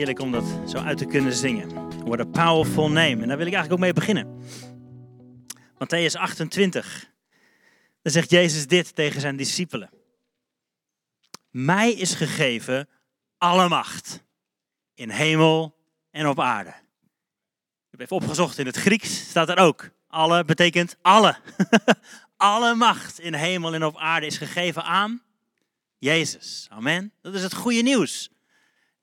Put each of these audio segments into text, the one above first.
heerlijk om dat zo uit te kunnen zingen. What a powerful name. En daar wil ik eigenlijk ook mee beginnen. Matthäus 28. Dan zegt Jezus dit tegen zijn discipelen. Mij is gegeven alle macht. In hemel en op aarde. Ik heb even opgezocht in het Grieks, staat er ook. Alle betekent alle. alle macht in hemel en op aarde is gegeven aan Jezus. Amen. Dat is het goede nieuws.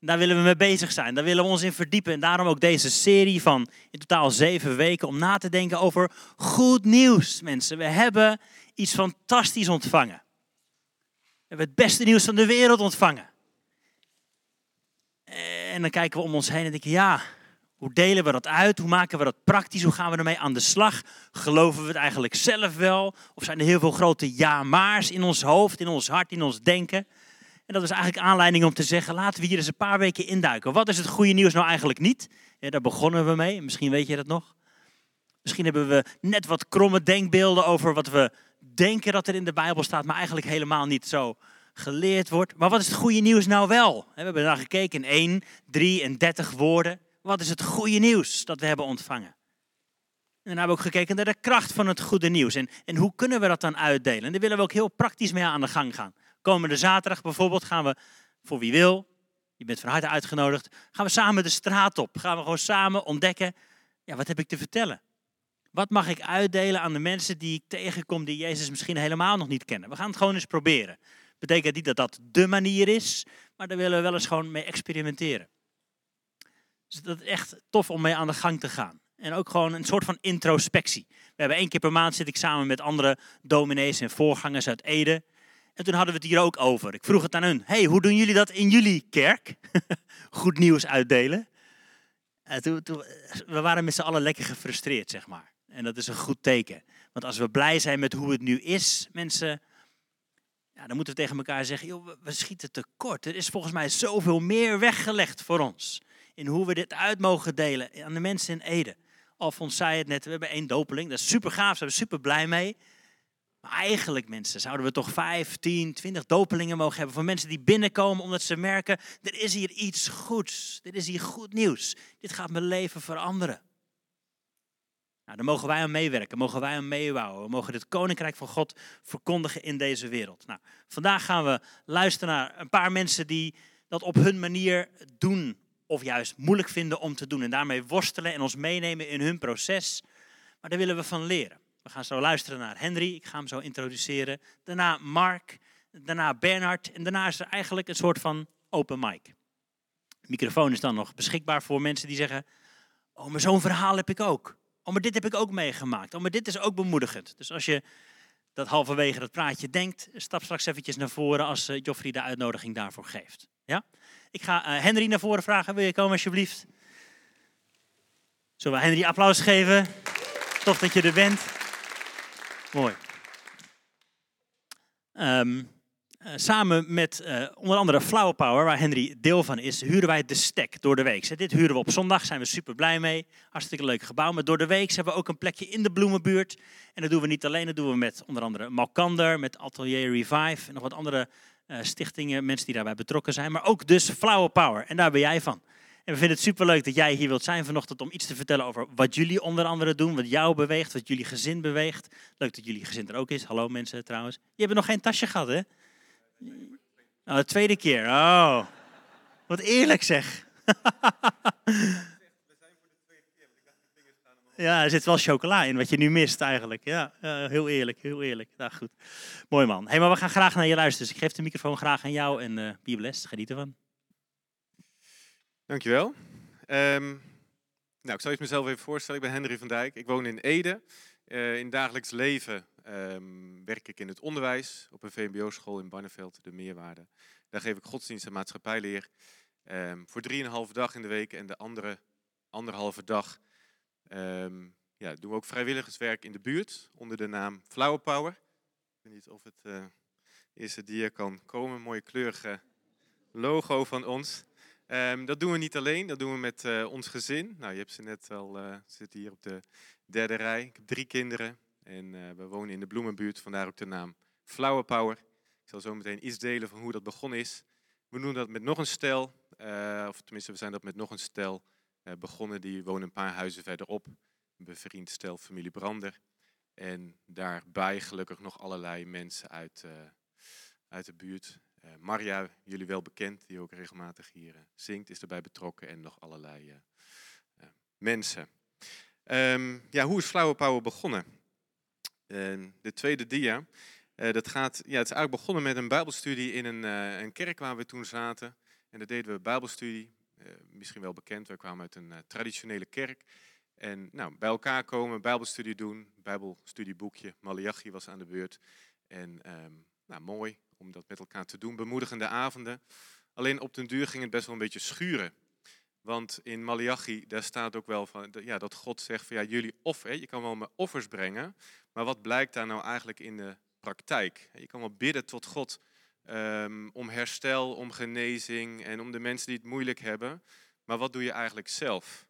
Daar willen we mee bezig zijn. Daar willen we ons in verdiepen. En daarom ook deze serie van in totaal zeven weken om na te denken over goed nieuws, mensen. We hebben iets fantastisch ontvangen. We hebben het beste nieuws van de wereld ontvangen. En dan kijken we om ons heen en denken, ja, hoe delen we dat uit? Hoe maken we dat praktisch? Hoe gaan we ermee aan de slag? Geloven we het eigenlijk zelf wel? Of zijn er heel veel grote ja-maars in ons hoofd, in ons hart, in ons denken? En dat is eigenlijk aanleiding om te zeggen, laten we hier eens een paar weken induiken. Wat is het goede nieuws nou eigenlijk niet? Daar begonnen we mee, misschien weet je dat nog. Misschien hebben we net wat kromme denkbeelden over wat we denken dat er in de Bijbel staat, maar eigenlijk helemaal niet zo geleerd wordt. Maar wat is het goede nieuws nou wel? We hebben naar gekeken in 1, 3 en 30 woorden. Wat is het goede nieuws dat we hebben ontvangen? En dan hebben we ook gekeken naar de kracht van het goede nieuws. En, en hoe kunnen we dat dan uitdelen? En daar willen we ook heel praktisch mee aan de gang gaan. Komende zaterdag bijvoorbeeld gaan we, voor wie wil, je bent van harte uitgenodigd, gaan we samen de straat op. Gaan we gewoon samen ontdekken, ja, wat heb ik te vertellen? Wat mag ik uitdelen aan de mensen die ik tegenkom die Jezus misschien helemaal nog niet kennen? We gaan het gewoon eens proberen. Betekent niet dat dat de manier is, maar daar willen we wel eens gewoon mee experimenteren. Dus dat is echt tof om mee aan de gang te gaan. En ook gewoon een soort van introspectie. We hebben één keer per maand zit ik samen met andere dominees en voorgangers uit Ede. En toen hadden we het hier ook over. Ik vroeg het aan hun. hey, hoe doen jullie dat in jullie kerk? Goed nieuws uitdelen. En toen, we waren met z'n allen lekker gefrustreerd, zeg maar. En dat is een goed teken. Want als we blij zijn met hoe het nu is, mensen, ja, dan moeten we tegen elkaar zeggen, joh, we schieten tekort. Er is volgens mij zoveel meer weggelegd voor ons. In hoe we dit uit mogen delen aan de mensen in Ede. Alfons zei het net, we hebben één dopeling. Dat is super gaaf, zijn we super blij mee. Maar eigenlijk, mensen, zouden we toch 5, 10, 20 dopelingen mogen hebben voor mensen die binnenkomen omdat ze merken, er is hier iets goeds. Dit is hier goed nieuws. Dit gaat mijn leven veranderen. Nou, daar mogen wij aan meewerken, mogen wij aan meebouwen. We mogen het koninkrijk van God verkondigen in deze wereld. Nou, vandaag gaan we luisteren naar een paar mensen die dat op hun manier doen of juist moeilijk vinden om te doen. En daarmee worstelen en ons meenemen in hun proces. Maar daar willen we van leren. We gaan zo luisteren naar Henry, ik ga hem zo introduceren. Daarna Mark, daarna Bernard en daarna is er eigenlijk een soort van open mic. De microfoon is dan nog beschikbaar voor mensen die zeggen, oh maar zo'n verhaal heb ik ook. Oh maar dit heb ik ook meegemaakt. Oh maar dit is ook bemoedigend. Dus als je dat halverwege dat praatje denkt, stap straks eventjes naar voren als uh, Joffrey de uitnodiging daarvoor geeft. Ja? Ik ga uh, Henry naar voren vragen, wil je komen alsjeblieft? Zullen we Henry applaus geven? Tof dat je er bent. Mooi. Um, uh, samen met uh, onder andere Flower Power, waar Henry deel van is, huren wij de stek door de week. Dit huren we op zondag, zijn we super blij mee. Hartstikke leuk gebouw. Maar door de week hebben we ook een plekje in de bloemenbuurt. En dat doen we niet alleen, dat doen we met onder andere Malkander, met Atelier Revive en nog wat andere uh, stichtingen, mensen die daarbij betrokken zijn. Maar ook dus Flower Power. En daar ben jij van. En we vinden het superleuk dat jij hier wilt zijn vanochtend om iets te vertellen over wat jullie onder andere doen, wat jou beweegt, wat jullie gezin beweegt. Leuk dat jullie gezin er ook is. Hallo mensen trouwens. Je hebt nog geen tasje gehad, hè? Oh, de tweede keer. Oh, wat eerlijk zeg. Ja, er zit wel chocola in, wat je nu mist eigenlijk. Ja, heel eerlijk, heel eerlijk. Nou, goed. Mooi man. Hey, maar we gaan graag naar je luisteren. Dus ik geef de microfoon graag aan jou en uh, Bibelest. Geniet ervan. Dankjewel. Um, nou, ik zal je mezelf even voorstellen. Ik ben Henry van Dijk. Ik woon in Ede. Uh, in dagelijks leven um, werk ik in het onderwijs op een VMBO-school in Barneveld, de Meerwaarde. Daar geef ik godsdienst en maatschappijleer um, voor drieënhalve dag in de week. En de andere anderhalve dag ja, doen we ook vrijwilligerswerk in de buurt onder de naam Flower Power. Ik weet niet of het uh, eerste dier kan komen. Mooie kleurige logo van ons. Um, dat doen we niet alleen, dat doen we met uh, ons gezin. Nou, je hebt ze net al, uh, zitten hier op de derde rij. Ik heb drie kinderen en uh, we wonen in de Bloemenbuurt, vandaar ook de naam Flower Power. Ik zal zo meteen iets delen van hoe dat begonnen is. We doen dat met nog een stel eh, of tenminste we zijn dat met nog een stel eh, begonnen. Die wonen een paar huizen verderop. Een bevriend stel, familie Brander. En daarbij gelukkig nog allerlei mensen uit, eh, uit de buurt. Uh, Maria, jullie wel bekend, die ook regelmatig hier uh, zingt, is erbij betrokken. En nog allerlei mensen. Um, ja, hoe is Flower Power begonnen? Ehm, de tweede dia. dat gaat, ja, het is eigenlijk begonnen met een bijbelstudie in een, een kerk waar we toen zaten. En dat deden we bijbelstudie. misschien wel bekend, we kwamen uit een traditionele kerk. En nou, bij elkaar komen, bijbelstudie doen, bijbelstudieboekje, Malachi was aan de beurt. En um, nou, mooi om dat met elkaar te doen, bemoedigende avonden. Alleen op den duur ging het best wel een beetje schuren. Want in Malachi, daar staat ook wel van, ja, dat God zegt van ja, jullie offer, je kan wel mijn offers brengen, maar wat blijkt daar nou eigenlijk in de praktijk? Je kan wel bidden tot God um, om herstel, om genezing en om de mensen die het moeilijk hebben, maar wat doe je eigenlijk zelf?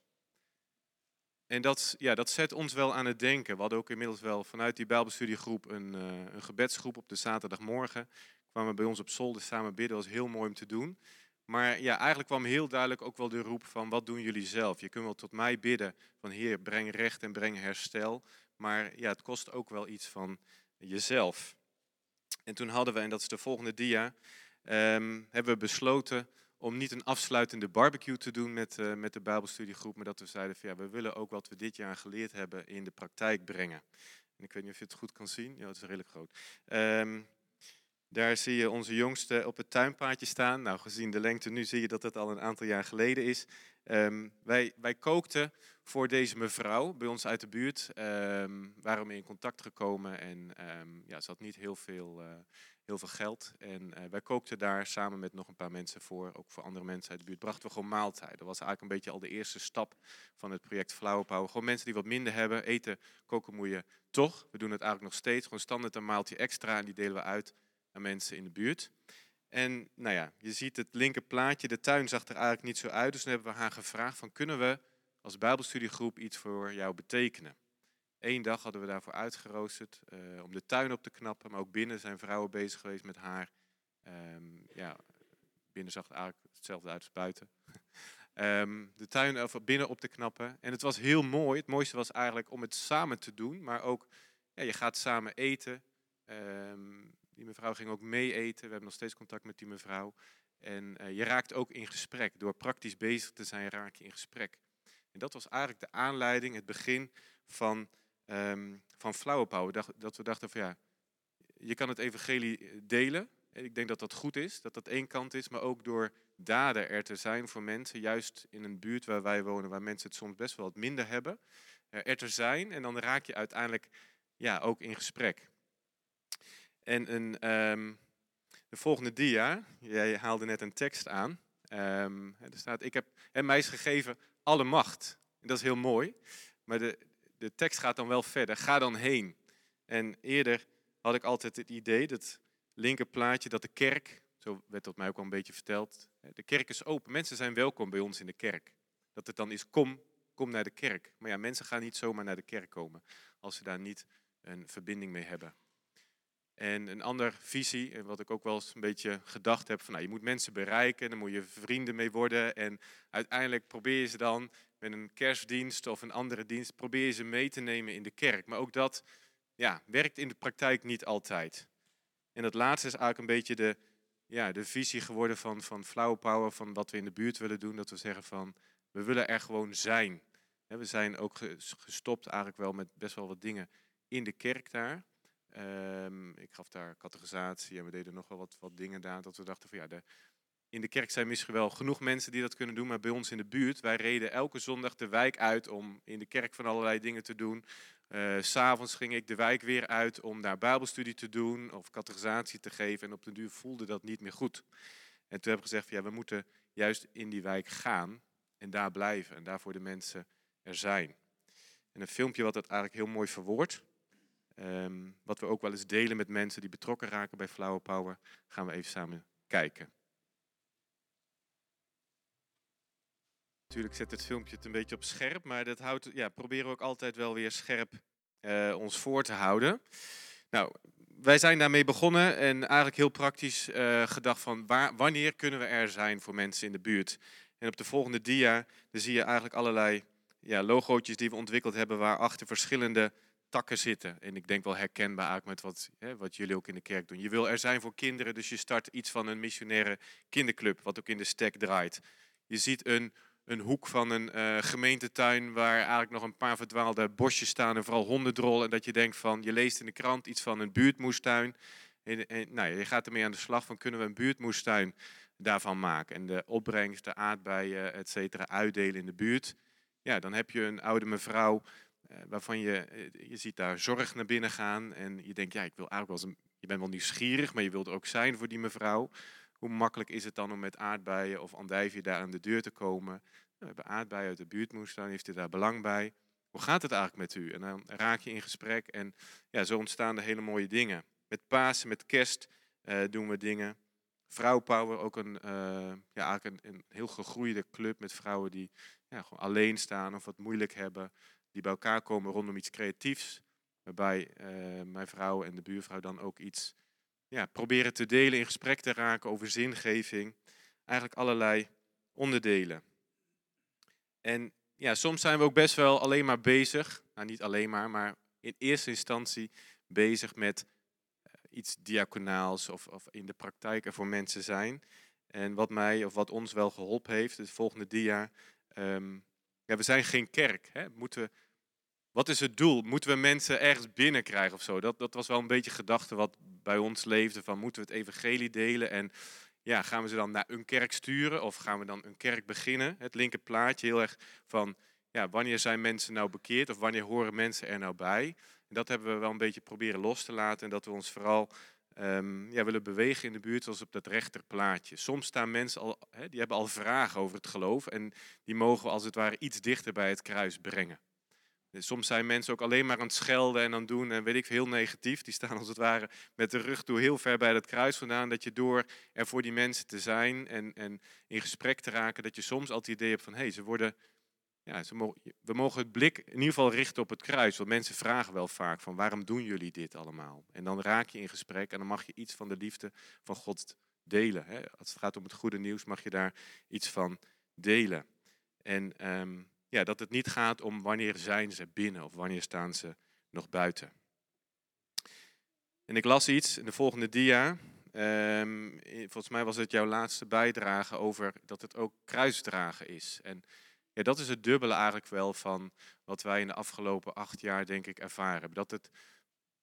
En dat, ja, dat zet ons wel aan het denken. We hadden ook inmiddels wel vanuit die Bijbelstudiegroep een, uh, een gebedsgroep op de zaterdagmorgen. Kwamen bij ons op zolder samen bidden, was heel mooi om te doen. Maar ja, eigenlijk kwam heel duidelijk ook wel de roep van wat doen jullie zelf? Je kunt wel tot mij bidden van Heer, breng recht en breng herstel. Maar ja, het kost ook wel iets van jezelf. En toen hadden we, en dat is de volgende dia, um, hebben we besloten om niet een afsluitende barbecue te doen met, uh, met de Bijbelstudiegroep, maar dat we zeiden van ja, we willen ook wat we dit jaar geleerd hebben in de praktijk brengen. En ik weet niet of je het goed kan zien. Ja, het is redelijk groot. Um, daar zie je onze jongste op het tuinpaadje staan. Nou, gezien de lengte nu zie je dat het al een aantal jaar geleden is. Um, wij, wij kookten voor deze mevrouw bij ons uit de buurt. Um, waren we in contact gekomen en ja, ze had niet heel veel, uh, heel veel geld. En uh, wij kookten daar samen met nog een paar mensen voor, ook voor andere mensen uit de buurt, brachten we gewoon maaltijden. Dat was eigenlijk een beetje al de eerste stap van het project Power. Gewoon mensen die wat minder hebben, eten, koken moet je toch. We doen het eigenlijk nog steeds, gewoon standaard een maaltje extra en die delen we uit mensen in de buurt. En nou ja, je ziet het linker plaatje, de tuin zag er eigenlijk niet zo uit, dus toen hebben we haar gevraagd van kunnen we als Bijbelstudiegroep iets voor jou betekenen. Eén dag hadden we daarvoor uitgeroosterd uh, om de tuin op te knappen. Maar ook binnen zijn vrouwen bezig geweest met haar. Um, ja, binnen zag het eigenlijk hetzelfde uit als buiten. um, de tuin of binnen op te knappen. En het was heel mooi. Het mooiste was eigenlijk om het samen te doen. Maar ook, ja, je gaat samen eten. Um, die mevrouw ging ook mee eten. We hebben nog steeds contact met die mevrouw. En uh, je raakt ook in gesprek. Door praktisch bezig te zijn raak je in gesprek. En dat was eigenlijk de aanleiding, het begin van um, van Flower. Dat, dat we dachten van ja, je kan het evangelie eh, delen. Ik denk dat dat goed is, dat dat één kant is, maar ook door daden er te zijn voor mensen, juist in een buurt waar wij wonen, waar mensen het soms best wel wat minder hebben, er te zijn en dan raak je uiteindelijk ja, ook in gesprek. En een, um, de volgende dia, jij haalde net een tekst aan, um, er staat, ik heb hem mij is gegeven alle macht. En dat is heel mooi, maar de, de tekst gaat dan wel verder. Ga dan heen. En eerder had ik altijd het idee, dat linker plaatje, dat de kerk, zo werd tot mij ook al een beetje verteld, de kerk is open. Mensen zijn welkom bij ons in de kerk. Dat het dan is, kom, kom naar de kerk. Maar ja, mensen gaan niet zomaar naar de kerk komen als ze daar niet een verbinding mee hebben. En een andere visie, wat ik ook wel eens een beetje gedacht heb, van nou, je moet mensen bereiken, dan moet je vrienden mee worden. En uiteindelijk probeer je ze dan met een kerstdienst of een andere dienst, probeer je ze mee te nemen in de kerk. Maar ook dat ja, werkt in de praktijk niet altijd. En dat laatste is eigenlijk een beetje de, ja, de visie geworden van, van Power, van wat we in de buurt willen doen. Dat we zeggen van, we willen er gewoon zijn. We zijn ook gestopt eigenlijk wel met best wel wat dingen in de kerk daar. Um, ik gaf daar categorisatie en we deden nog wel wat, dingen daar. Dat we dachten van ja, de, in de kerk zijn misschien wel genoeg mensen die dat kunnen doen, maar bij ons in de buurt, wij reden elke zondag de wijk uit om in de kerk van allerlei dingen te doen. Uh, S'avonds ging ik de wijk weer uit om daar bijbelstudie te doen of categorisatie te geven. En op den duur voelde dat niet meer goed. En toen heb ik gezegd, ja, we moeten juist in die wijk gaan en daar blijven en daarvoor de mensen er zijn. En een filmpje wat dat eigenlijk heel mooi verwoordt, um, wat we ook wel eens delen met mensen die betrokken raken bij Flower Power, gaan we even samen kijken. Natuurlijk zet het filmpje het een beetje op scherp, maar dat houdt, ja, proberen we ook altijd wel weer scherp uh, ons voor te houden. Nou, wij zijn daarmee begonnen en eigenlijk heel praktisch uh, gedacht van waar, wanneer kunnen we er zijn voor mensen in de buurt. En op de volgende dia dan zie je eigenlijk allerlei ja, logootjes die we ontwikkeld hebben waarachter verschillende takken zitten. En ik denk wel herkenbaar eigenlijk met wat, hè, wat jullie ook in de kerk doen. Je wil er zijn voor kinderen, dus je start iets van een missionaire kinderclub, wat ook in de stek draait. Je ziet een, een hoek van een uh, gemeentetuin waar eigenlijk nog een paar verdwaalde bosjes staan en vooral hondendrol. En dat je denkt van, je leest in de krant iets van een buurtmoestuin. En, nou, je gaat ermee aan de slag van, kunnen we een buurtmoestuin daarvan maken? En de opbrengst, de aardbeien, et cetera, uitdelen in de buurt. Ja, dan heb je een oude mevrouw waarvan je, uh, je ziet daar zorg naar binnen gaan. En je denkt, ja, ik wil eigenlijk wel eens een, je bent wel nieuwsgierig, maar je wilt er ook zijn voor die mevrouw. Hoe makkelijk is het dan om met aardbeien of andijvie daar aan de deur te komen? We hebben aardbeien uit de buurt dan heeft u daar belang bij? Hoe gaat het eigenlijk met u? En dan raak je in gesprek en ja, zo ontstaan er hele mooie dingen. Met Pasen, met kerst uh, doen we dingen. Vrouwpower, ook een, ja, eigenlijk een, een, heel gegroeide club met vrouwen die ja, gewoon alleen staan of wat moeilijk hebben. Bij elkaar komen rondom iets creatiefs. Waarbij uh, mijn vrouw en de buurvrouw dan ook iets ja, proberen te delen, in gesprek te raken over zingeving. Eigenlijk allerlei onderdelen. En ja, soms zijn we ook best wel alleen maar bezig, nou niet alleen maar, maar in eerste instantie bezig met uh, iets diaconaals of, of, in de praktijk er voor mensen zijn. En wat mij of wat ons wel geholpen heeft, het volgende dia, um, ja, we zijn geen kerk. Hè? Moeten wat is het doel? Moeten we mensen ergens binnenkrijgen of zo? Dat, dat was wel een beetje gedachte wat bij ons leefde, van moeten we het evangelie delen en ja, gaan we ze dan naar een kerk sturen of gaan we dan een kerk beginnen? Het linker plaatje heel erg van, ja, wanneer zijn mensen nou bekeerd of wanneer horen mensen er nou bij? En dat hebben we wel een beetje proberen los te laten en dat we ons vooral um, ja, willen bewegen in de buurt zoals op dat rechterplaatje. Soms staan mensen al, die hebben al vragen over het geloof en die mogen we als het ware iets dichter bij het kruis brengen. Dus soms zijn mensen ook alleen maar aan het schelden en aan het doen en weet ik heel negatief. Die staan als het ware met de rug toe heel ver bij het kruis vandaan. Dat je door er voor die mensen te zijn en, en in gesprek te raken, dat je soms altijd het idee hebt van hé, hey, ze worden, ja, ze mogen, we mogen het blik in ieder geval richten op het kruis. Want mensen vragen wel vaak van waarom doen jullie dit allemaal? En dan raak je in gesprek en dan mag je iets van de liefde van God delen. Hè? Als het gaat om het goede nieuws mag je daar iets van delen. En um, ja, dat het niet gaat om wanneer zijn ze binnen of wanneer staan ze nog buiten. En ik las iets in de volgende dia. Um, volgens mij was het jouw laatste bijdrage over dat het ook kruisdragen is. En ja, dat is het dubbele eigenlijk wel van wat wij in de afgelopen acht jaar denk ik ervaren hebben. Dat het,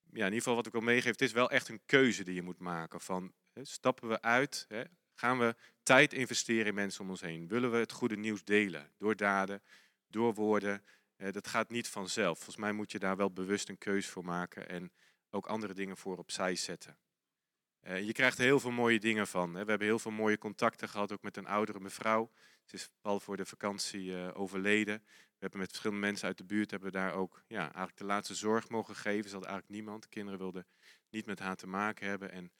ja, in ieder geval wat ik wil meegeven, het is wel echt een keuze die je moet maken. Van, stappen we uit, hè, gaan we tijd investeren in mensen om ons heen? Willen we het goede nieuws delen door daden? Door woorden. Uh, dat gaat niet vanzelf. Volgens mij moet je daar wel bewust een keus voor maken en ook andere dingen voor opzij zetten. Uh, je krijgt heel veel mooie dingen van. Hè. We hebben heel veel mooie contacten gehad, ook met een oudere mevrouw. Ze is al voor de vakantie uh, overleden. We hebben met verschillende mensen uit de buurt hebben daar ook ja, eigenlijk de laatste zorg mogen geven. Ze had eigenlijk niemand. De kinderen wilden niet met haar te maken hebben. En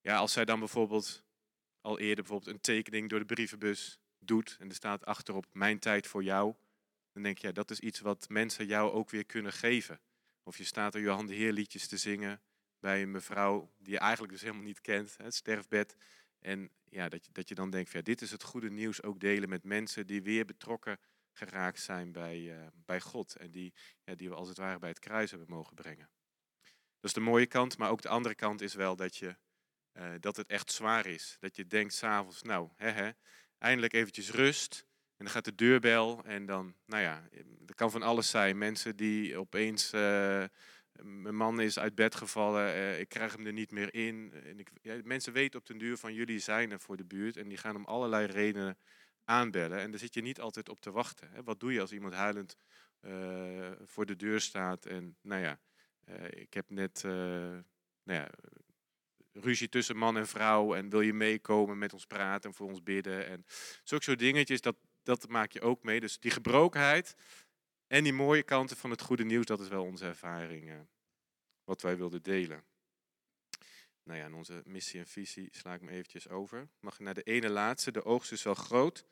ja, als zij dan bijvoorbeeld al eerder bijvoorbeeld een tekening door de brievenbus doet en er staat achterop mijn tijd voor jou, dan denk je, ja, dat is iets wat mensen jou ook weer kunnen geven. Of je staat er Johan de Heer liedjes te zingen bij een mevrouw die je eigenlijk dus helemaal niet kent, het sterfbed. En ja, dat, je, dat je dan denkt, ja, dit is het goede nieuws ook delen met mensen die weer betrokken geraakt zijn bij, uh, bij God. En die, ja, die we als het ware bij het kruis hebben mogen brengen. Dat is de mooie kant, maar ook de andere kant is wel dat, je, uh, dat het echt zwaar is. Dat je denkt s'avonds, nou, hè, hè, eindelijk eventjes rust. En dan gaat de deurbel en dan, nou ja, er kan van alles zijn. Mensen die opeens, uh, mijn man is uit bed gevallen, uh, ik krijg hem er niet meer in. En ik, ja, mensen weten op den duur van jullie zijn er voor de buurt en die gaan om allerlei redenen aanbellen. En daar zit je niet altijd op te wachten. Hè. Wat doe je als iemand huilend uh, voor de deur staat en, nou ja, ik heb net, nou ja, ruzie tussen man en vrouw en wil je meekomen met ons praten en voor ons bidden. En zulke soort dingetjes, dat, dat maak je ook mee. Dus die gebrokenheid en die mooie kanten van het goede nieuws, dat is wel onze ervaring. Uh, wat wij wilden delen. Nou ja, en onze missie en visie sla ik me eventjes over. Mag naar de ene laatste. De oogst is wel groot.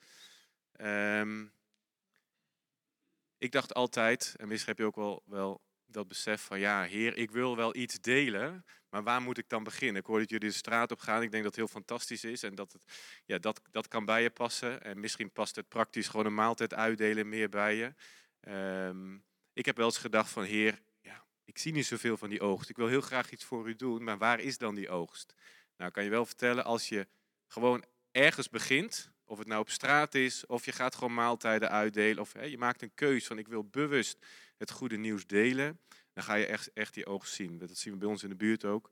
Um, ik dacht altijd, en misschien heb je ook wel, wel dat besef van ja, Heer, ik wil wel iets delen, maar waar moet ik dan beginnen? Ik hoor dat jullie de straat op gaan. Ik denk dat het heel fantastisch is en dat het, ja, dat, dat kan bij je passen. En misschien past het praktisch gewoon een maaltijd uitdelen meer bij je. Ehm, ik heb wel eens gedacht van Heer, ja, ik zie niet zoveel van die oogst. Ik wil heel graag iets voor u doen, maar waar is dan die oogst? Nou, kan je wel vertellen, als je gewoon ergens begint, of het nou op straat is, of je gaat gewoon maaltijden uitdelen, of hè, je maakt een keus van ik wil bewust het goede nieuws delen, dan ga je echt, echt die oogst zien. Dat zien we bij ons in de buurt ook.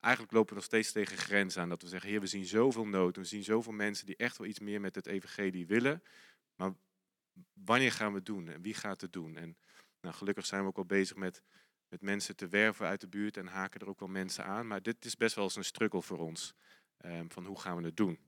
Eigenlijk lopen we nog steeds tegen grenzen aan. Dat we zeggen, heer, we zien zoveel nood. We zien zoveel mensen die echt wel iets meer met het evangelie willen. Maar wanneer gaan we het doen? En wie gaat het doen? En nou, gelukkig zijn we ook al bezig met, met mensen te werven uit de buurt. En haken er ook wel mensen aan. Maar dit is best wel eens een struggle voor ons. Um, van hoe gaan we het doen?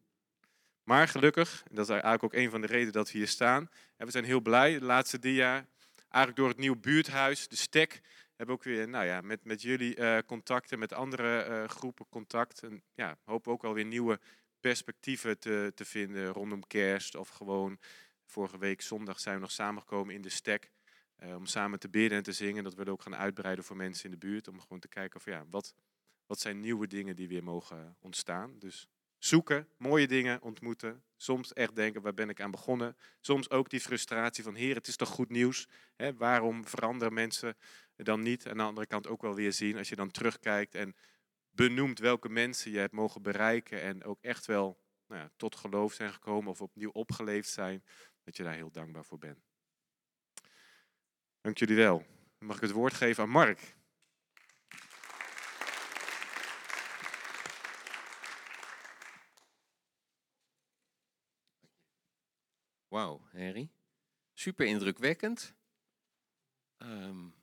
Maar gelukkig, en dat is eigenlijk ook een van de redenen dat we hier staan. En we zijn heel blij. De laatste dia, eigenlijk door het nieuwe buurthuis, de STEK, hebben ook weer nou ja, met, met jullie uh, contacten, met andere uh, groepen contact. En ja, hopen ook alweer nieuwe perspectieven te, te vinden rondom kerst. Of gewoon, vorige week zondag zijn we nog samengekomen in de STEK. Uh, om samen te bidden en te zingen. Dat we ook gaan uitbreiden voor mensen in de buurt. Om gewoon te kijken of ja, wat, wat zijn nieuwe dingen die weer mogen ontstaan. Dus zoeken, mooie dingen ontmoeten. Soms echt denken, waar ben ik aan begonnen? Soms ook die frustratie van, heer, het is toch goed nieuws? Hè, waarom veranderen mensen dan niet? Aan de andere kant ook wel weer zien, als je dan terugkijkt en benoemt welke mensen je hebt mogen bereiken en ook echt wel nou ja, tot geloof zijn gekomen of opnieuw opgeleefd zijn, dat je daar heel dankbaar voor bent. Dank jullie wel. Dan mag ik het woord geven aan Mark. Wauw, Henry. Super indrukwekkend. Um,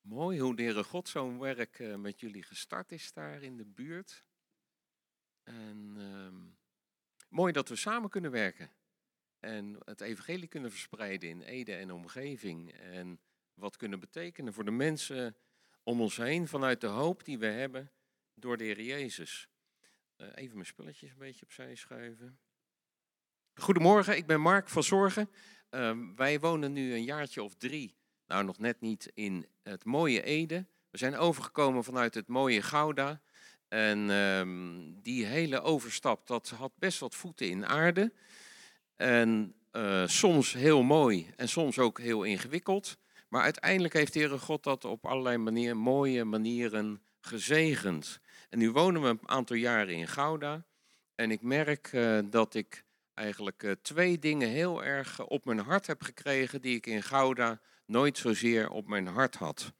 mooi hoe de God zo'n werk uh, met jullie gestart is daar in de buurt. En um, mooi dat we samen kunnen werken. En het evangelie kunnen verspreiden in Ede en omgeving. En wat kunnen betekenen voor de mensen om ons heen vanuit de hoop die we hebben door de Heer Jezus. Uh, even mijn spulletjes een beetje opzij schuiven. Goedemorgen, ik ben Mark van Zorgen. Uh, wij wonen nu een jaartje of drie, nou nog net niet, in het mooie Ede. We zijn overgekomen vanuit het mooie Gouda. En um, die hele overstap, dat had best wat voeten in aarde. En uh, soms heel mooi en soms ook heel ingewikkeld. Maar uiteindelijk heeft de Heere God dat op allerlei manieren, mooie manieren gezegend. En nu wonen we een aantal jaren in Gouda. En ik merk uh, dat ik eigenlijk uh, twee dingen heel erg op mijn hart heb gekregen die ik in Gouda nooit zozeer op mijn hart had.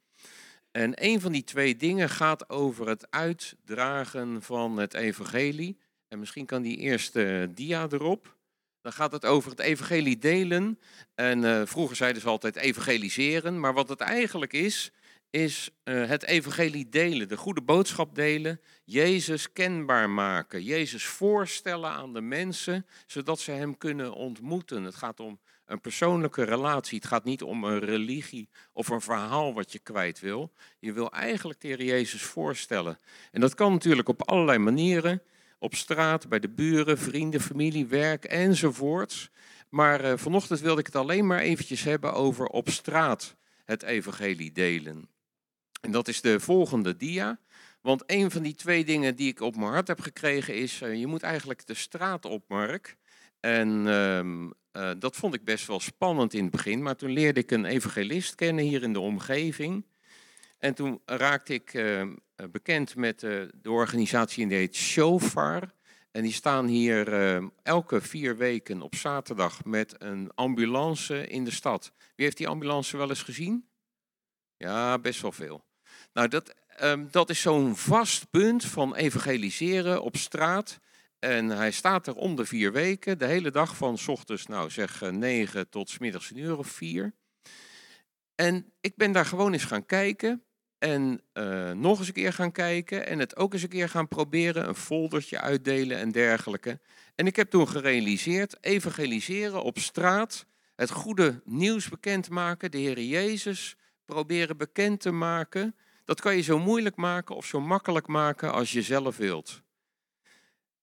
En een van die twee dingen gaat over het uitdragen van het evangelie. En misschien kan die eerste dia erop. Dan gaat het over het evangelie delen. En vroeger zeiden ze altijd evangeliseren. Maar wat het eigenlijk is, is uh, het evangelie delen, de goede boodschap delen, Jezus kenbaar maken, Jezus voorstellen aan de mensen, zodat ze Hem kunnen ontmoeten. Het gaat om een persoonlijke relatie, het gaat niet om een religie of een verhaal wat je kwijt wil. Je wil eigenlijk Heer Jezus voorstellen. En dat kan natuurlijk op allerlei manieren, op straat, bij de buren, vrienden, familie, werk enzovoorts. Maar uh, vanochtend wilde ik het alleen maar eventjes hebben over op straat het evangelie delen. En dat is de volgende dia. Want een van die twee dingen die ik op mijn hart heb gekregen is, uh, je moet eigenlijk de straat op, Mark. En uh, uh, dat vond ik best wel spannend in het begin, maar toen leerde ik een evangelist kennen hier in de omgeving. En toen raakte ik ehm, bekend met de organisatie die heet Shofar. En die staan hier ehm, elke vier weken op zaterdag met een ambulance in de stad. Wie heeft die ambulance wel eens gezien? Ja, best wel veel. Nou, dat, um, dat is zo'n vast punt van evangeliseren op straat. En hij staat er om de vier weken, de hele dag van s ochtends, nou zeg eh, negen tot s middags een uur of vier. En ik ben daar gewoon eens gaan kijken en uh, nog eens een keer gaan kijken en het ook eens een keer gaan proberen, een foldertje uitdelen en dergelijke. En ik heb toen gerealiseerd, evangeliseren op straat, het goede nieuws bekendmaken, de Heer Jezus proberen bekend te maken, dat kan je zo moeilijk maken of zo makkelijk maken als je zelf wilt.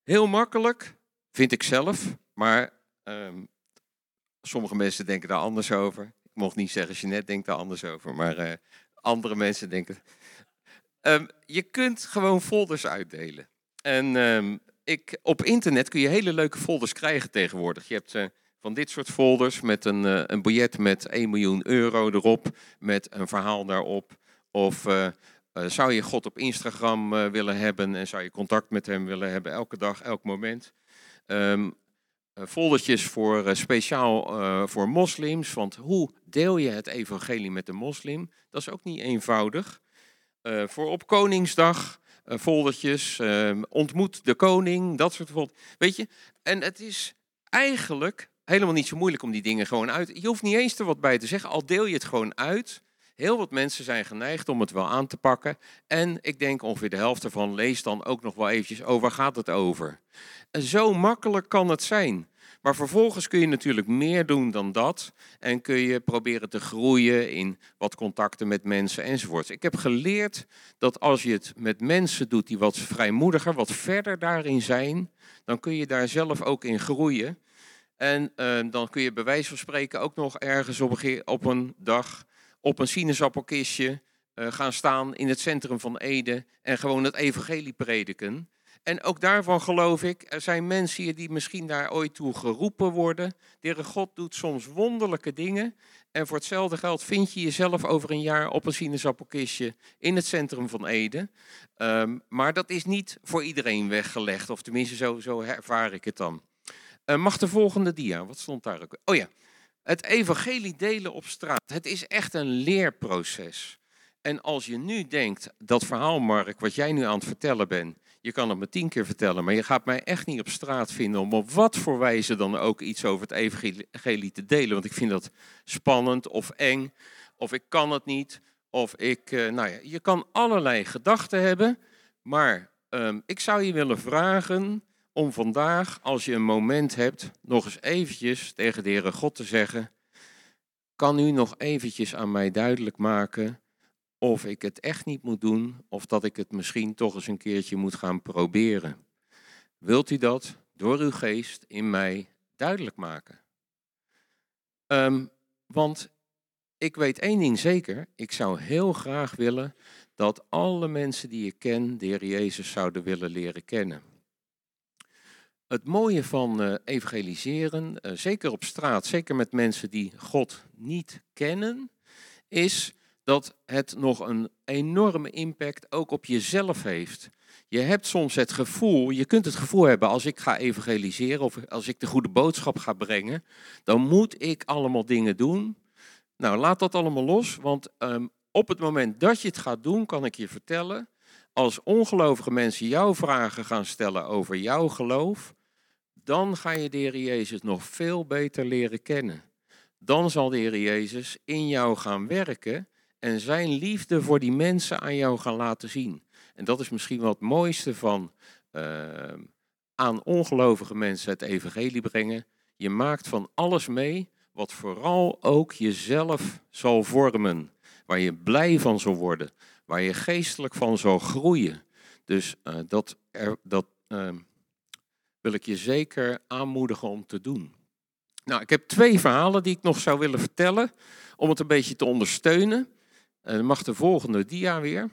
Heel makkelijk, vind ik zelf, maar um, sommige mensen denken daar anders over. Ik mocht niet zeggen, Jeanette denkt daar anders over, maar uh, andere mensen denken. Ehm, je kunt gewoon folders uitdelen. En ehm, ik, op internet kun je hele leuke folders krijgen tegenwoordig. Je hebt uh, van dit soort folders met een, uh, een biljet met 1 miljoen euro erop, met een verhaal daarop. Of uh, zou je God op Instagram willen hebben en zou je contact met hem willen hebben elke dag, elk moment. Um, foldertjes voor speciaal voor moslims. Want hoe deel je het evangelie met de moslim? Dat is ook niet eenvoudig. voor op Koningsdag foldertjes, uh, ontmoet de koning, dat soort van. Weet je, en het is eigenlijk helemaal niet zo moeilijk om die dingen gewoon uit. Je hoeft niet eens er wat bij te zeggen, al deel je het gewoon uit. Heel wat mensen zijn geneigd om het wel aan te pakken. En ik denk ongeveer de helft ervan leest dan ook nog wel eventjes, oh waar gaat het over? En zo makkelijk kan het zijn. Maar vervolgens kun je natuurlijk meer doen dan dat. En kun je proberen te groeien in wat contacten met mensen enzovoort. Ik heb geleerd dat als je het met mensen doet die wat vrijmoediger, wat verder daarin zijn, dan kun je daar zelf ook in groeien. En uh, dan kun je bij wijze van spreken ook nog ergens op een, op een dag op een sinaasappelkistje uh, gaan staan in het centrum van Ede en gewoon het evangelie prediken. En ook daarvan geloof ik, er zijn mensen hier die misschien daar ooit toe geroepen worden. De Heere God doet soms wonderlijke dingen. En voor hetzelfde geld vind je jezelf over een jaar op een sinaasappelkistje in het centrum van Ede. Um, maar dat is niet voor iedereen weggelegd, of tenminste zo, zo ervaar ik het dan. Uh, mag de volgende dia, wat stond daar ook? Oh ja, het evangelie delen op straat. Het is echt een leerproces. En als je nu denkt, dat verhaal Mark, wat jij nu aan het vertellen bent, je kan het me tien keer vertellen, maar je gaat mij echt niet op straat vinden om op wat voor wijze dan ook iets over het evangelie te delen. Want ik vind dat spannend of eng, of ik kan het niet, of ik, uh, nou ja, je kan allerlei gedachten hebben, maar um, ik zou je willen vragen om vandaag, als je een moment hebt, nog eens eventjes tegen de Heere God te zeggen, kan u nog eventjes aan mij duidelijk maken of ik het echt niet moet doen of dat ik het misschien toch eens een keertje moet gaan proberen. Wilt u dat door uw geest in mij duidelijk maken? Um, want ik weet één ding zeker, ik zou heel graag willen dat alle mensen die ik ken de Heer Jezus zouden willen leren kennen. Het mooie van uh, evangeliseren, uh, zeker op straat, zeker met mensen die God niet kennen, is dat het nog een enorme impact ook op jezelf heeft. Je hebt soms het gevoel, je kunt het gevoel hebben als ik ga evangeliseren of als ik de goede boodschap ga brengen, dan moet ik allemaal dingen doen. Nou, laat dat allemaal los, want um, op het moment dat je het gaat doen, kan ik je vertellen, als ongelovige mensen jouw vragen gaan stellen over jouw geloof, dan ga je de Heer Jezus nog veel beter leren kennen. Dan zal de Heer Jezus in jou gaan werken en zijn liefde voor die mensen aan jou gaan laten zien. En dat is misschien wel het mooiste van uh, aan ongelovige mensen het evangelie brengen. Je maakt van alles mee wat vooral ook jezelf zal vormen. Waar je blij van zal worden. Waar je geestelijk van zal groeien. Dus uh, dat, dat uh, wil ik je zeker aanmoedigen om te doen. Nou, ik heb twee verhalen die ik nog zou willen vertellen. Om het een beetje te ondersteunen. En dan mag de volgende dia weer.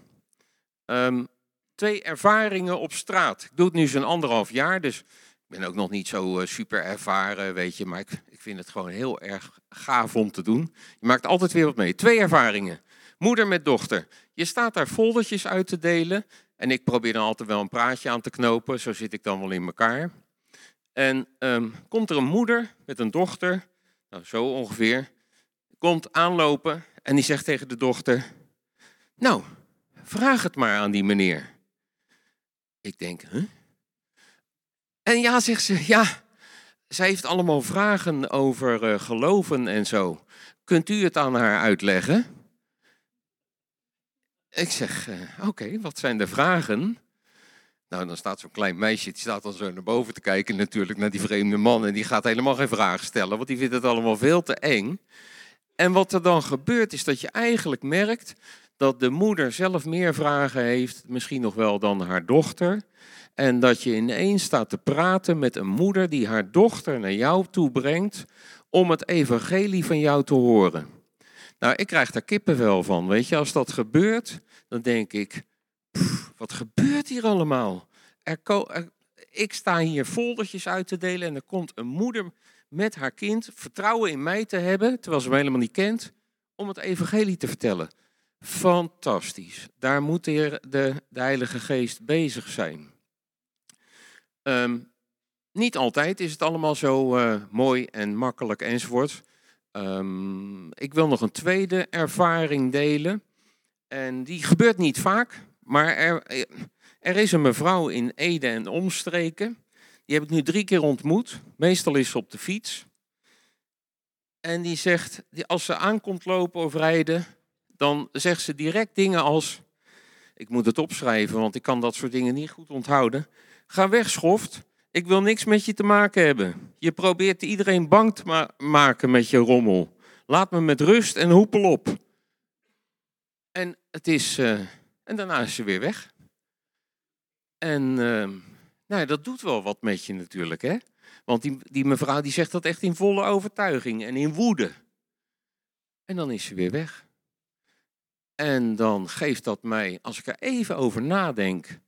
Um, twee ervaringen op straat. Ik doe het nu zo'n anderhalf jaar, dus ik ben ook nog niet zo uh, super ervaren, weet je. Maar ik, ik vind het gewoon heel erg gaaf om te doen. Je maakt altijd weer wat mee. Twee ervaringen. Moeder met dochter. Je staat daar foldertjes uit te delen. En ik probeer dan altijd wel een praatje aan te knopen. Zo zit ik dan wel in elkaar. En um, komt er een moeder met een dochter, nou zo ongeveer, komt aanlopen en die zegt tegen de dochter, nou, vraag het maar aan die meneer. Ik denk, huh? En ja, zegt ze, ja, zij heeft allemaal vragen over uh, geloven en zo. Kunt u het aan haar uitleggen? Ik zeg, uh, oké, wat zijn de vragen? Nou, dan staat zo'n klein meisje, die staat dan zo naar boven te kijken natuurlijk naar die vreemde man. En die gaat helemaal geen vragen stellen, want die vindt het allemaal veel te eng. En wat er dan gebeurt is dat je eigenlijk merkt dat de moeder zelf meer vragen heeft, misschien nog wel dan haar dochter. En dat je ineens staat te praten met een moeder die haar dochter naar jou toe brengt om het evangelie van jou te horen. Nou, ik krijg daar kippenvel van. Weet je, als dat gebeurt, dan denk ik, wat gebeurt hier allemaal? Ik sta hier foldertjes uit te delen en er komt een moeder met haar kind vertrouwen in mij te hebben, terwijl ze me helemaal niet kent, om het evangelie te vertellen. Fantastisch. Daar moet de, de Heilige Geest bezig zijn. Ehm, niet altijd is het allemaal zo eh, mooi en makkelijk enzovoort. Ehm, ik wil nog een tweede ervaring delen. En die gebeurt niet vaak, maar er, er is een mevrouw in Ede en omstreken. Die heb ik nu drie keer ontmoet. Meestal is ze op de fiets. En die zegt, als ze aankomt lopen of rijden, dan zegt ze direct dingen als... Ik moet het opschrijven, want ik kan dat soort dingen niet goed onthouden. Ga weg, schoft. Ik wil niks met je te maken hebben. Je probeert iedereen bang te ma- maken met je rommel. Laat me met rust en hoepel op. En het is. eh, en daarna is ze weer weg. En ehm, nou, dat doet wel wat met je natuurlijk, hè? Want die, die mevrouw die zegt dat echt in volle overtuiging en in woede. En dan is ze weer weg. En dan geeft dat mij, als ik er even over nadenk,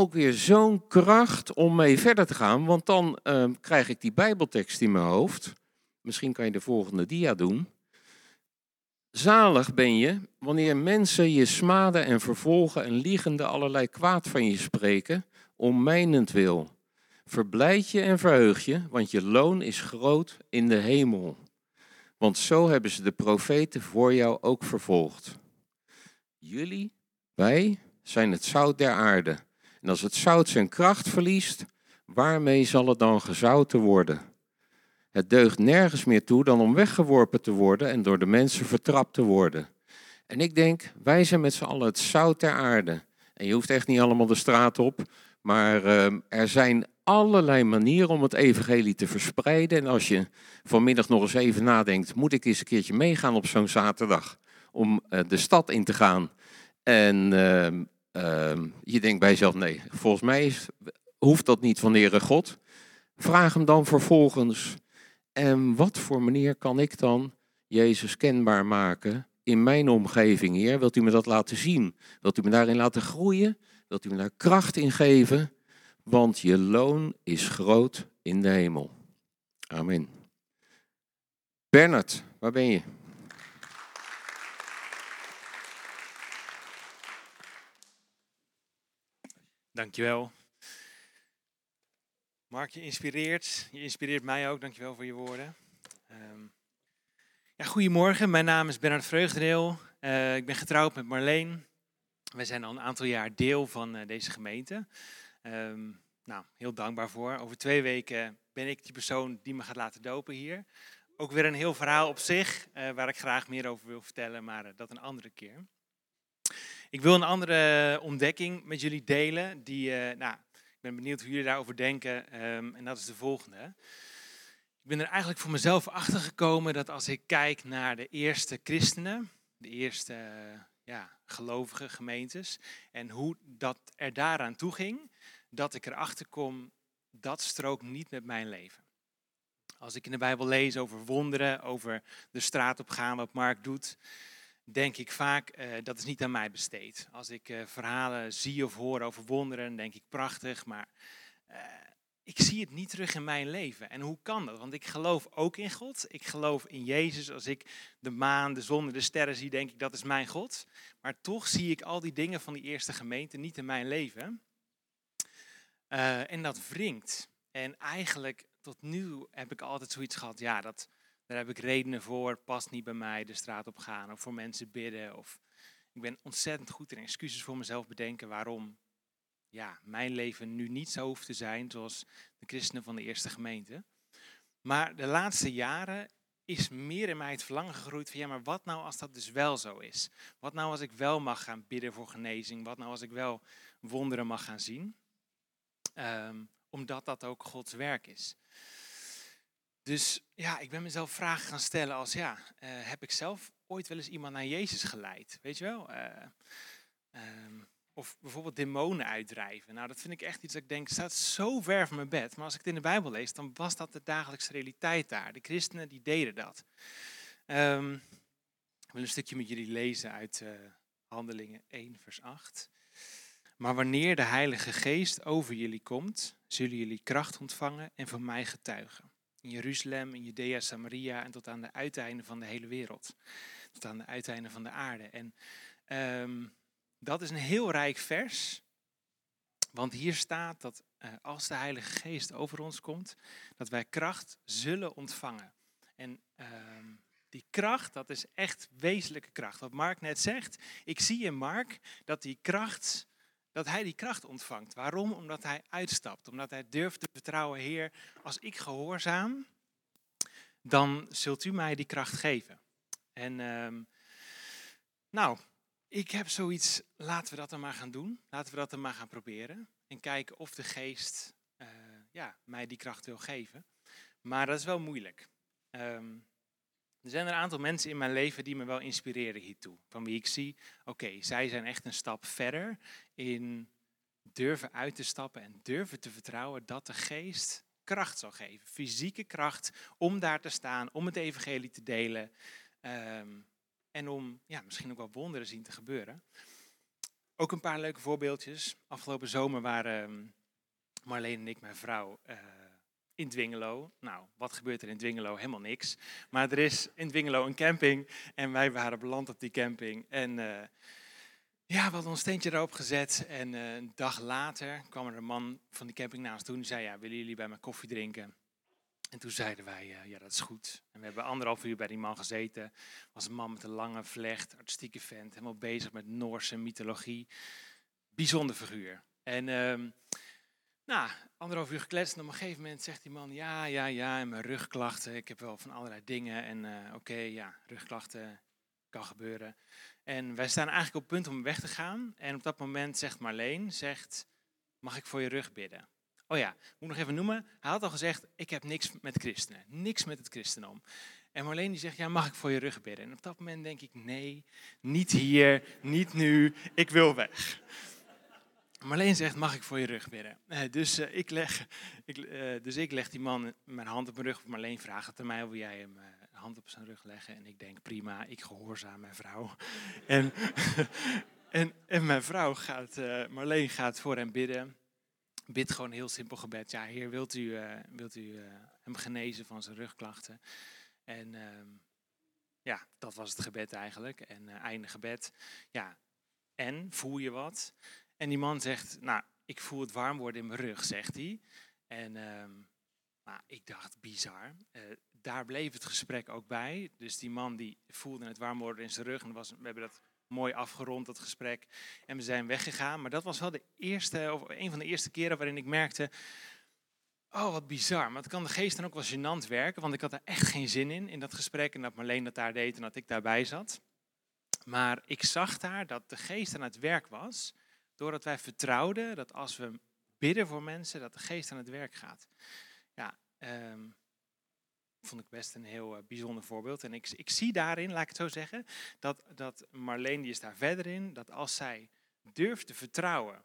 ook weer zo'n kracht om mee verder te gaan. Want dan ehm, krijg ik die Bijbeltekst in mijn hoofd. Misschien kan je de volgende dia doen. Zalig ben je wanneer mensen je smaden en vervolgen en liegende allerlei kwaad van je spreken, om mijnentwil. Verblijd je en verheug je, want je loon is groot in de hemel. Want zo hebben ze de profeten voor jou ook vervolgd. Jullie, wij, zijn het zout der aarde. En als het zout zijn kracht verliest, waarmee zal het dan gezouten worden? Het deugt nergens meer toe dan om weggeworpen te worden en door de mensen vertrapt te worden. En ik denk, wij zijn met z'n allen het zout der aarde. En je hoeft echt niet allemaal de straat op, maar ehm, er zijn allerlei manieren om het evangelie te verspreiden. En als je vanmiddag nog eens even nadenkt, moet ik eens een keertje meegaan op zo'n zaterdag om eh, de stad in te gaan? En ehm, ehm, je denkt bij jezelf, nee, volgens mij hoeft dat niet van de Heere God. Vraag hem dan vervolgens, en wat voor manier kan ik dan Jezus kenbaar maken in mijn omgeving, Heer? Wilt u me dat laten zien? Wilt u me daarin laten groeien? Wilt u me daar kracht in geven? Want je loon is groot in de hemel. Amen. Bernard, waar ben je? Dankjewel. Mark, je inspireert. Je inspireert mij ook. Dankjewel voor je woorden. Ehm, ja, goedemorgen, mijn naam is Bernard Vreugdeel. Eh, ik ben getrouwd met Marleen. Wij zijn al een aantal jaar deel van eh, deze gemeente. Ehm, nou, heel dankbaar voor. Over twee weken ben ik die persoon die me gaat laten dopen hier. Ook weer een heel verhaal op zich, eh, waar ik graag meer over wil vertellen, maar dat een andere keer. Ik wil een andere ontdekking met jullie delen. Die, eh, nou, ik ben benieuwd hoe jullie daarover denken. ehm, en dat is de volgende. Ik ben er eigenlijk voor mezelf achter gekomen dat als ik kijk naar de eerste christenen, de eerste eh, ja, gelovige gemeentes, en hoe dat er daaraan toe ging, dat ik erachter kom, dat strookt niet met mijn leven. Als ik in de Bijbel lees over wonderen, over de straat op gaan, wat Mark doet, denk ik vaak, eh, dat is niet aan mij besteed. Als ik eh, verhalen zie of hoor over wonderen, dan denk ik prachtig, maar eh, ik zie het niet terug in mijn leven. En hoe kan dat? Want ik geloof ook in God. Ik geloof in Jezus. Als ik de maan, de zon, de sterren zie, denk ik dat is mijn God. Maar toch zie ik al die dingen van die eerste gemeente niet in mijn leven. En dat wringt. En eigenlijk tot nu heb ik altijd zoiets gehad, ja, dat, daar heb ik redenen voor, past niet bij mij de straat op gaan of voor mensen bidden. Of ik ben ontzettend goed in excuses voor mezelf bedenken waarom ja, mijn leven nu niet zo hoeft te zijn zoals de christenen van de eerste gemeente. Maar de laatste jaren is meer in mij het verlangen gegroeid van ja, maar wat nou als dat dus wel zo is? Wat nou als ik wel mag gaan bidden voor genezing? Wat nou als ik wel wonderen mag gaan zien? Ehm, omdat dat ook Gods werk is. Dus ja, ik ben mezelf vragen gaan stellen als ja, eh, heb ik zelf ooit wel eens iemand naar Jezus geleid? Weet je wel? Eh, ehm, of bijvoorbeeld demonen uitdrijven. Nou, dat vind ik echt iets dat ik denk, staat zo ver van mijn bed. Maar als ik het in de Bijbel lees, dan was dat de dagelijkse realiteit daar. De christenen die deden dat. Ehm, Ik wil een stukje met jullie lezen uit uh, Handelingen 1, vers 8. Maar wanneer de Heilige Geest over jullie komt, zullen jullie kracht ontvangen en van mij getuigen. In Jeruzalem, in Judea, Samaria en tot aan de uiteinden van de hele wereld. Tot aan de uiteinden van de aarde. En um, dat is een heel rijk vers. Want hier staat dat uh, als de Heilige Geest over ons komt, dat wij kracht zullen ontvangen. En um, die kracht, dat is echt wezenlijke kracht. Wat Mark net zegt, ik zie in Mark dat die kracht, dat hij die kracht ontvangt. Waarom? Omdat hij uitstapt, omdat hij durft te vertrouwen, Heer, als ik gehoorzaam, dan zult u mij die kracht geven. En um, nou, ik heb zoiets, laten we dat dan maar gaan doen. Laten we dat dan maar gaan proberen. En kijken of de geest uh, ja, mij die kracht wil geven. Maar dat is wel moeilijk. Um, er zijn een aantal mensen in mijn leven die me wel inspireren hiertoe. Van wie ik zie, oké, zij zijn echt een stap verder in durven uit te stappen en durven te vertrouwen dat de geest kracht zal geven. Fysieke kracht om daar te staan, om het evangelie te delen. Um, en om ja, misschien ook wel wonderen zien te gebeuren. Ook een paar leuke voorbeeldjes. Afgelopen zomer waren um, Marleen en ik, mijn vrouw, uh, in Dwingelo. Nou, wat gebeurt er in Dwingelo? Helemaal niks. Maar er is in Dwingelo een camping en wij waren beland op die camping. En uh, ja, we hadden ons steentje erop gezet en uh, een dag later kwam er een man van die camping naast toe en zei, ja, willen jullie bij mij koffie drinken? En toen zeiden wij, uh, ja, dat is goed. En we hebben anderhalf uur bij die man gezeten. was een man met een lange vlecht, artistieke vent, helemaal bezig met Noorse mythologie. Bijzonder figuur. En uh, nou, anderhalf uur gekletst en op een gegeven moment zegt die man, ja, ja, ja, en mijn rugklachten, ik heb wel van allerlei dingen. En uh, oké, ja, rugklachten kan gebeuren. En wij staan eigenlijk op het punt om weg te gaan. En op dat moment zegt Marleen, zegt, mag ik voor je rug bidden? Oh ja, moet nog even noemen. Hij had al gezegd, ik heb niks met christenen. Niks met het christendom. En Marleen die zegt, ja, mag ik voor je rug bidden? En op dat moment denk ik, nee, niet hier, niet nu, ik wil weg. Marleen zegt, mag ik voor je rug bidden? Uh, dus, uh, ik leg, ik, uh, dus ik leg die man mijn hand op mijn rug. Marleen vraagt het aan mij, wil jij hem hand op zijn rug leggen? En ik denk, prima, ik gehoorzaam mijn vrouw. en, en, en mijn vrouw gaat, Marleen gaat voor hem bidden. Bid gewoon een heel simpel gebed. Ja, heer, wilt u, wilt u hem genezen van zijn rugklachten? En ehm, ja, dat was het gebed eigenlijk. En einde gebed. Ja, en, voel je wat? En die man zegt, nou, ik voel het warm worden in mijn rug, zegt hij. En um, nou, ik dacht, bizar. Uh, daar bleef het gesprek ook bij. Dus die man die voelde het warm worden in zijn rug. En we hebben dat mooi afgerond, dat gesprek. En we zijn weggegaan. Maar dat was wel de eerste, of een van de eerste keren waarin ik merkte... Oh, wat bizar. Maar het kan de geest dan ook wel gênant werken. Want ik had er echt geen zin in, in dat gesprek. En dat Marleen dat daar deed en dat ik daarbij zat. Maar ik zag daar dat de geest aan het werk was Doordat wij vertrouwden dat als we bidden voor mensen, dat de geest aan het werk gaat. Ja, um, vond ik best een heel uh, bijzonder voorbeeld. En ik, ik zie daarin, laat ik het zo zeggen, dat, dat Marleen die is daar verder in, dat als zij durft te vertrouwen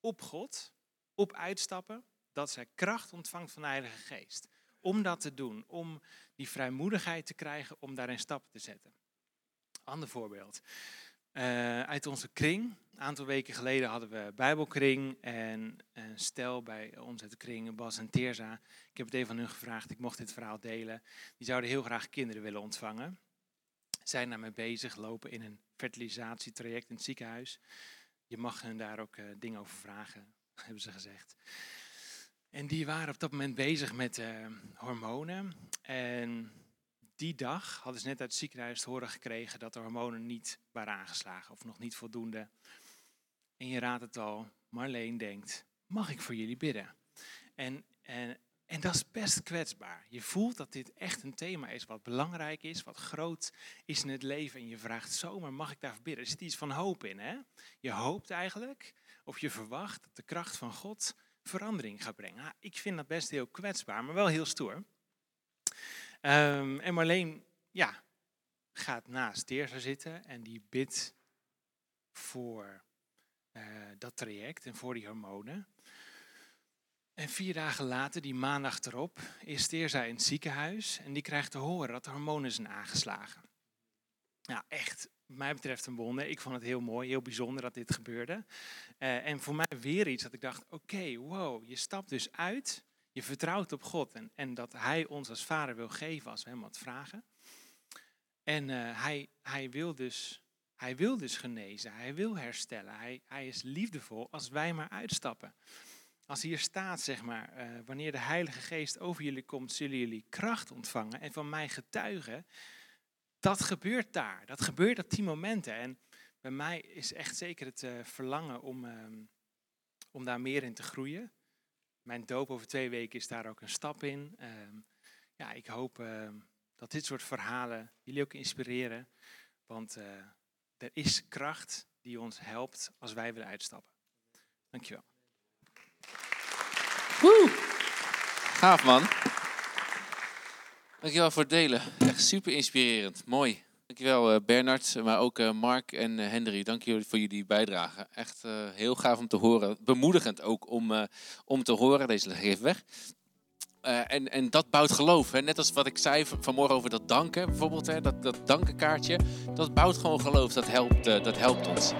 op God, op uitstappen, dat zij kracht ontvangt van de Heilige Geest. Om dat te doen, om die vrijmoedigheid te krijgen om daarin stappen te zetten. Ander voorbeeld. Uh, uit onze kring. Een aantal weken geleden hadden we Bijbelkring en een stel bij ons uit de kring, Bas en Teerza. Ik heb het even aan hun gevraagd, ik mocht dit verhaal delen. Die zouden heel graag kinderen willen ontvangen. Zijn daarmee bezig, lopen in een fertilisatietraject in het ziekenhuis. Je mag hen daar ook uh, dingen over vragen, hebben ze gezegd. En die waren op dat moment bezig met uh, hormonen. En die dag hadden ze net uit het ziekenhuis te horen gekregen dat de hormonen niet waren aangeslagen of nog niet voldoende. En je raadt het al, Marleen denkt, mag ik voor jullie bidden? En, en, en dat is best kwetsbaar. Je voelt dat dit echt een thema is wat belangrijk is, wat groot is in het leven. En je vraagt zomaar, mag ik daarvoor bidden? Er zit iets van hoop in. Hè? Je hoopt eigenlijk, of je verwacht dat de kracht van God verandering gaat brengen. Nou, ik vind dat best heel kwetsbaar, maar wel heel stoer. Um, en Marleen, ja, gaat naast Teersa zitten en die bidt voor uh, dat traject en voor die hormonen. En vier dagen later, die maandag erop, is Teersa in het ziekenhuis en die krijgt te horen dat de hormonen zijn aangeslagen. ja, echt, wat mij betreft een wonder. Ik vond het heel mooi, heel bijzonder dat dit gebeurde. Eh, en voor mij weer iets dat ik dacht, oké, wow, je stapt dus uit, je vertrouwt op God en, en dat Hij ons als vader wil geven als we hem wat vragen. En eh, hij, hij, wil dus, hij wil dus genezen, hij wil herstellen, hij, hij is liefdevol als wij maar uitstappen. Als hier staat, zeg maar, eh, wanneer de Heilige Geest over jullie komt, zullen jullie kracht ontvangen en van mij getuigen. Dat gebeurt daar, dat gebeurt op die momenten. En bij mij is echt zeker het uh, verlangen om, ehm, om daar meer in te groeien. Mijn doop over twee weken is daar ook een stap in. Um, ja, ik hoop uh, dat dit soort verhalen jullie ook inspireren. Want uh, er is kracht die ons helpt als wij willen uitstappen. Dankjewel. Woe! Gaaf man. Dankjewel voor het delen. Echt super inspirerend. Mooi. Dankjewel uh, Bernard, maar ook uh, Mark en uh, Hendry. Dank jullie voor jullie bijdrage. Echt heel gaaf om te horen. Bemoedigend ook om, om te horen. Deze even weg. en, en dat bouwt geloof. Hè? Net als wat ik zei vanmorgen over dat danken, bijvoorbeeld, hè? Dat, dat dankenkaartje. Dat bouwt gewoon geloof. Dat helpt, dat helpt ons.